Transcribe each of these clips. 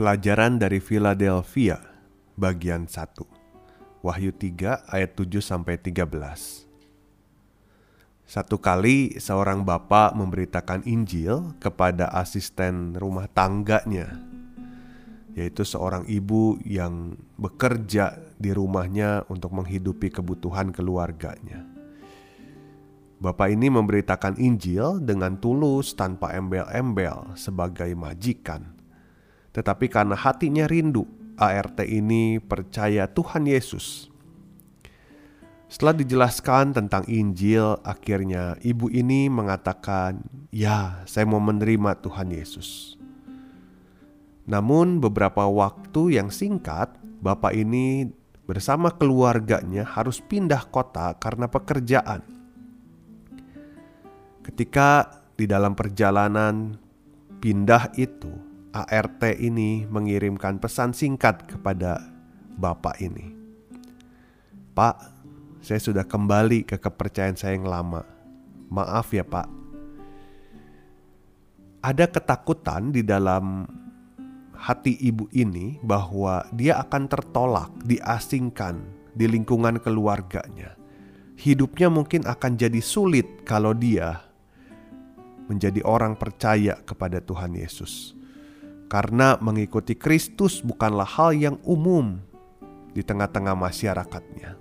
Pelajaran dari Philadelphia bagian 1. Wahyu 3 ayat 7 sampai 13. Satu kali seorang bapak memberitakan Injil kepada asisten rumah tangganya, yaitu seorang ibu yang bekerja di rumahnya untuk menghidupi kebutuhan keluarganya. Bapak ini memberitakan Injil dengan tulus tanpa embel-embel sebagai majikan tetapi karena hatinya rindu, ART ini percaya Tuhan Yesus. Setelah dijelaskan tentang Injil, akhirnya ibu ini mengatakan, "Ya, saya mau menerima Tuhan Yesus." Namun, beberapa waktu yang singkat, bapak ini bersama keluarganya harus pindah kota karena pekerjaan. Ketika di dalam perjalanan pindah itu, ART ini mengirimkan pesan singkat kepada bapak ini. Pak, saya sudah kembali ke kepercayaan saya yang lama. Maaf ya, Pak. Ada ketakutan di dalam hati ibu ini bahwa dia akan tertolak, diasingkan di lingkungan keluarganya. Hidupnya mungkin akan jadi sulit kalau dia menjadi orang percaya kepada Tuhan Yesus karena mengikuti Kristus bukanlah hal yang umum di tengah-tengah masyarakatnya.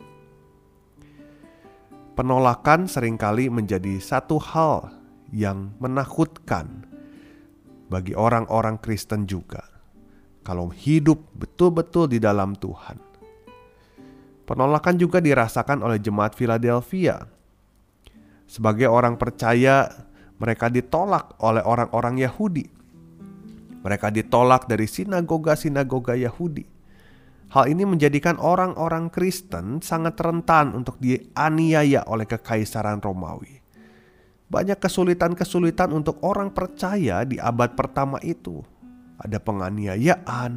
Penolakan sering kali menjadi satu hal yang menakutkan bagi orang-orang Kristen juga. Kalau hidup betul-betul di dalam Tuhan, penolakan juga dirasakan oleh jemaat Philadelphia. Sebagai orang percaya, mereka ditolak oleh orang-orang Yahudi mereka ditolak dari sinagoga-sinagoga Yahudi. Hal ini menjadikan orang-orang Kristen sangat rentan untuk dianiaya oleh kekaisaran Romawi. Banyak kesulitan-kesulitan untuk orang percaya di abad pertama itu. Ada penganiayaan,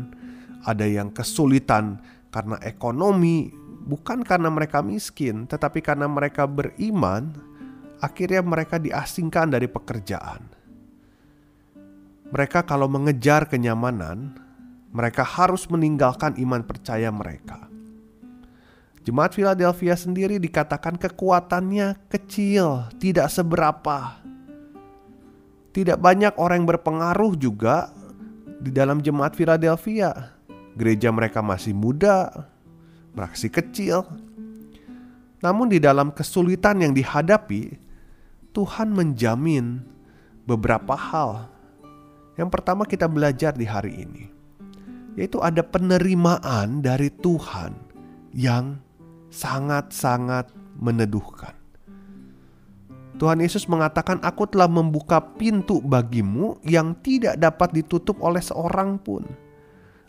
ada yang kesulitan karena ekonomi, bukan karena mereka miskin, tetapi karena mereka beriman, akhirnya mereka diasingkan dari pekerjaan. Mereka kalau mengejar kenyamanan, mereka harus meninggalkan iman percaya mereka. Jemaat Philadelphia sendiri dikatakan kekuatannya kecil, tidak seberapa. Tidak banyak orang yang berpengaruh juga di dalam jemaat Philadelphia. Gereja mereka masih muda, masih kecil. Namun di dalam kesulitan yang dihadapi, Tuhan menjamin beberapa hal yang pertama kita belajar di hari ini yaitu ada penerimaan dari Tuhan yang sangat-sangat meneduhkan. Tuhan Yesus mengatakan, "Aku telah membuka pintu bagimu yang tidak dapat ditutup oleh seorang pun."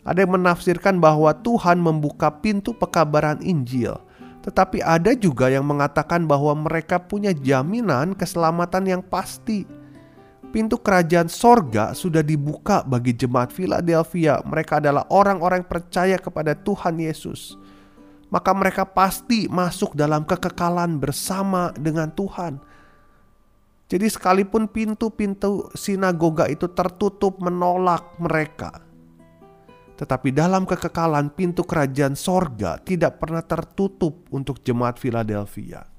Ada yang menafsirkan bahwa Tuhan membuka pintu pekabaran Injil, tetapi ada juga yang mengatakan bahwa mereka punya jaminan keselamatan yang pasti pintu kerajaan sorga sudah dibuka bagi jemaat Philadelphia. Mereka adalah orang-orang percaya kepada Tuhan Yesus. Maka mereka pasti masuk dalam kekekalan bersama dengan Tuhan. Jadi sekalipun pintu-pintu sinagoga itu tertutup menolak mereka. Tetapi dalam kekekalan pintu kerajaan sorga tidak pernah tertutup untuk jemaat Philadelphia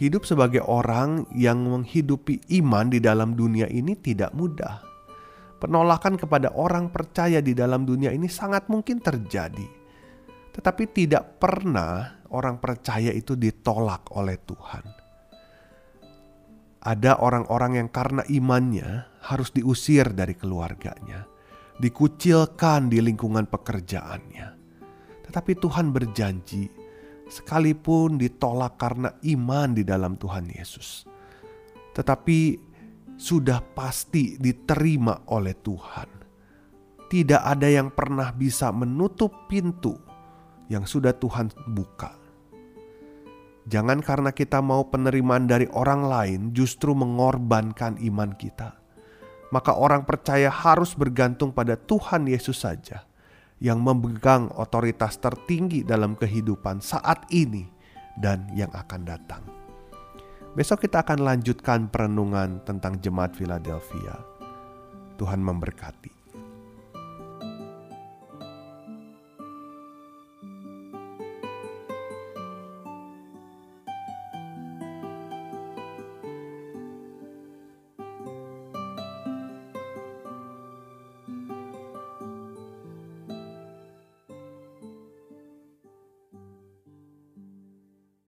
hidup sebagai orang yang menghidupi iman di dalam dunia ini tidak mudah. Penolakan kepada orang percaya di dalam dunia ini sangat mungkin terjadi, tetapi tidak pernah orang percaya itu ditolak oleh Tuhan. Ada orang-orang yang karena imannya harus diusir dari keluarganya, dikucilkan di lingkungan pekerjaannya, tetapi Tuhan berjanji sekalipun ditolak karena iman di dalam Tuhan Yesus. tetapi sudah pasti diterima oleh Tuhan. Tidak ada yang pernah bisa menutup pintu yang sudah Tuhan buka. Jangan karena kita mau penerimaan dari orang lain justru mengorbankan iman kita. Maka orang percaya harus bergantung pada Tuhan Yesus saja yang memegang otoritas tertinggi dalam kehidupan saat ini dan yang akan datang. Besok kita akan lanjutkan perenungan tentang jemaat Philadelphia. Tuhan memberkati.